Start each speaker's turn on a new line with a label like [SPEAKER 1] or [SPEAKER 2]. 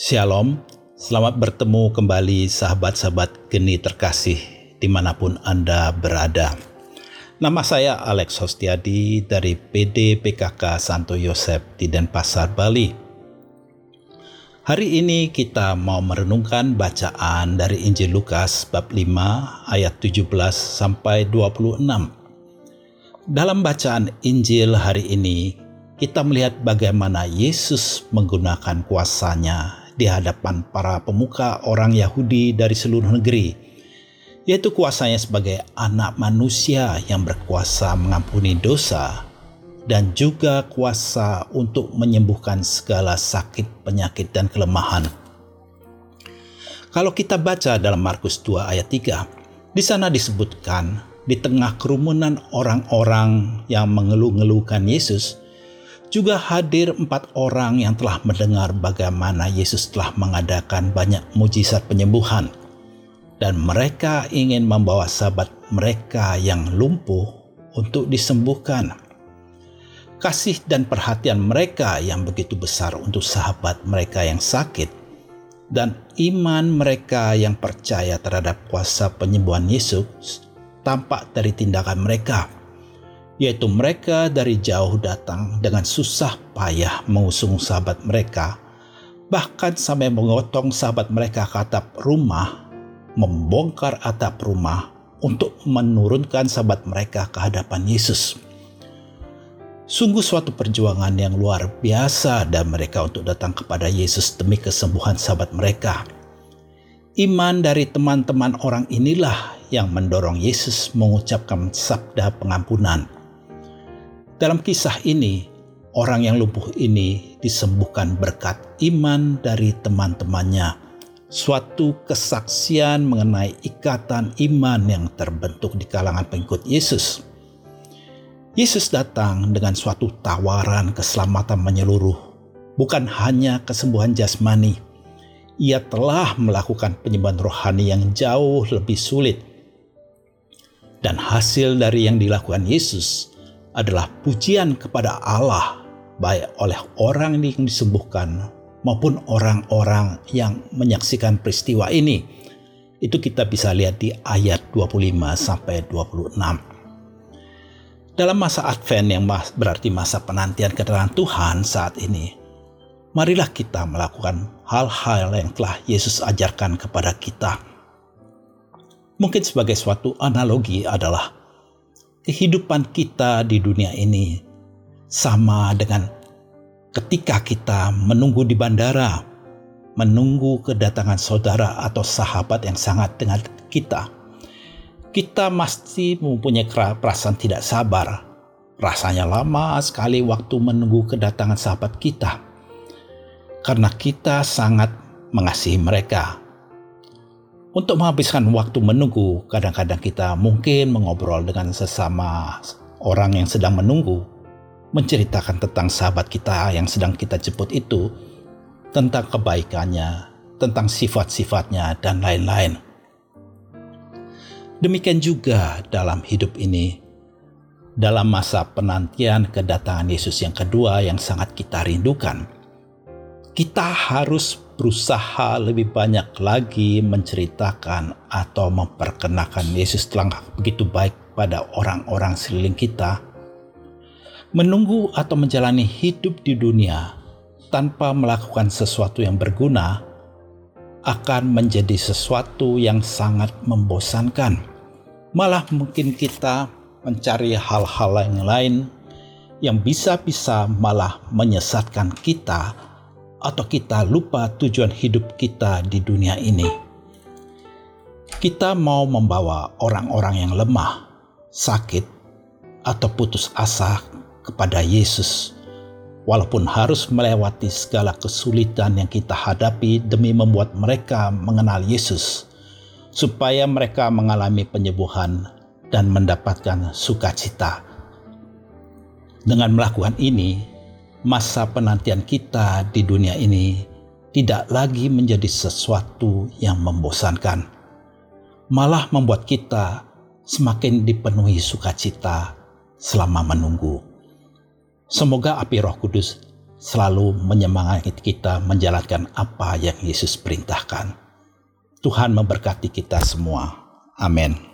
[SPEAKER 1] Shalom, selamat bertemu kembali sahabat-sahabat geni terkasih di mana pun Anda berada. Nama saya Alex Hostiadi dari PD PKK Santo Yosef di Denpasar, Bali. Hari ini kita mau merenungkan bacaan dari Injil Lukas bab 5 ayat 17 sampai 26. Dalam bacaan Injil hari ini, kita melihat bagaimana Yesus menggunakan kuasanya di hadapan para pemuka orang Yahudi dari seluruh negeri, yaitu kuasanya sebagai anak manusia yang berkuasa mengampuni dosa dan juga kuasa untuk menyembuhkan segala sakit, penyakit, dan kelemahan. Kalau kita baca dalam Markus 2 ayat 3, di sana disebutkan di tengah kerumunan orang-orang yang mengeluh-ngeluhkan Yesus, juga hadir empat orang yang telah mendengar bagaimana Yesus telah mengadakan banyak mujizat penyembuhan. Dan mereka ingin membawa sahabat mereka yang lumpuh untuk disembuhkan. Kasih dan perhatian mereka yang begitu besar untuk sahabat mereka yang sakit dan iman mereka yang percaya terhadap kuasa penyembuhan Yesus tampak dari tindakan mereka yaitu mereka dari jauh datang dengan susah payah mengusung sahabat mereka, bahkan sampai mengotong sahabat mereka ke atap rumah, membongkar atap rumah untuk menurunkan sahabat mereka ke hadapan Yesus. Sungguh suatu perjuangan yang luar biasa dan mereka untuk datang kepada Yesus demi kesembuhan sahabat mereka. Iman dari teman-teman orang inilah yang mendorong Yesus mengucapkan sabda pengampunan dalam kisah ini, orang yang lumpuh ini disembuhkan berkat iman dari teman-temannya. Suatu kesaksian mengenai ikatan iman yang terbentuk di kalangan pengikut Yesus. Yesus datang dengan suatu tawaran keselamatan menyeluruh, bukan hanya kesembuhan jasmani. Ia telah melakukan penyembuhan rohani yang jauh lebih sulit. Dan hasil dari yang dilakukan Yesus adalah pujian kepada Allah baik oleh orang yang disembuhkan maupun orang-orang yang menyaksikan peristiwa ini. Itu kita bisa lihat di ayat 25 sampai 26. Dalam masa Advent yang berarti masa penantian kedatangan Tuhan saat ini, marilah kita melakukan hal-hal yang telah Yesus ajarkan kepada kita. Mungkin sebagai suatu analogi adalah kehidupan kita di dunia ini sama dengan ketika kita menunggu di bandara, menunggu kedatangan saudara atau sahabat yang sangat dengan kita. Kita pasti mempunyai perasaan tidak sabar. Rasanya lama sekali waktu menunggu kedatangan sahabat kita. Karena kita sangat mengasihi mereka untuk menghabiskan waktu menunggu, kadang-kadang kita mungkin mengobrol dengan sesama orang yang sedang menunggu, menceritakan tentang sahabat kita yang sedang kita jemput itu, tentang kebaikannya, tentang sifat-sifatnya, dan lain-lain. Demikian juga dalam hidup ini, dalam masa penantian kedatangan Yesus yang kedua yang sangat kita rindukan, kita harus berusaha lebih banyak lagi menceritakan atau memperkenalkan Yesus telah begitu baik pada orang-orang sekeliling kita. Menunggu atau menjalani hidup di dunia tanpa melakukan sesuatu yang berguna akan menjadi sesuatu yang sangat membosankan. Malah mungkin kita mencari hal-hal yang lain yang bisa-bisa malah menyesatkan kita atau kita lupa tujuan hidup kita di dunia ini. Kita mau membawa orang-orang yang lemah, sakit, atau putus asa kepada Yesus, walaupun harus melewati segala kesulitan yang kita hadapi demi membuat mereka mengenal Yesus, supaya mereka mengalami penyembuhan dan mendapatkan sukacita. Dengan melakukan ini, masa penantian kita di dunia ini tidak lagi menjadi sesuatu yang membosankan, malah membuat kita semakin dipenuhi sukacita selama menunggu. Semoga api Roh Kudus selalu menyemangati kita menjalankan apa yang Yesus perintahkan. Tuhan memberkati kita semua. Amin.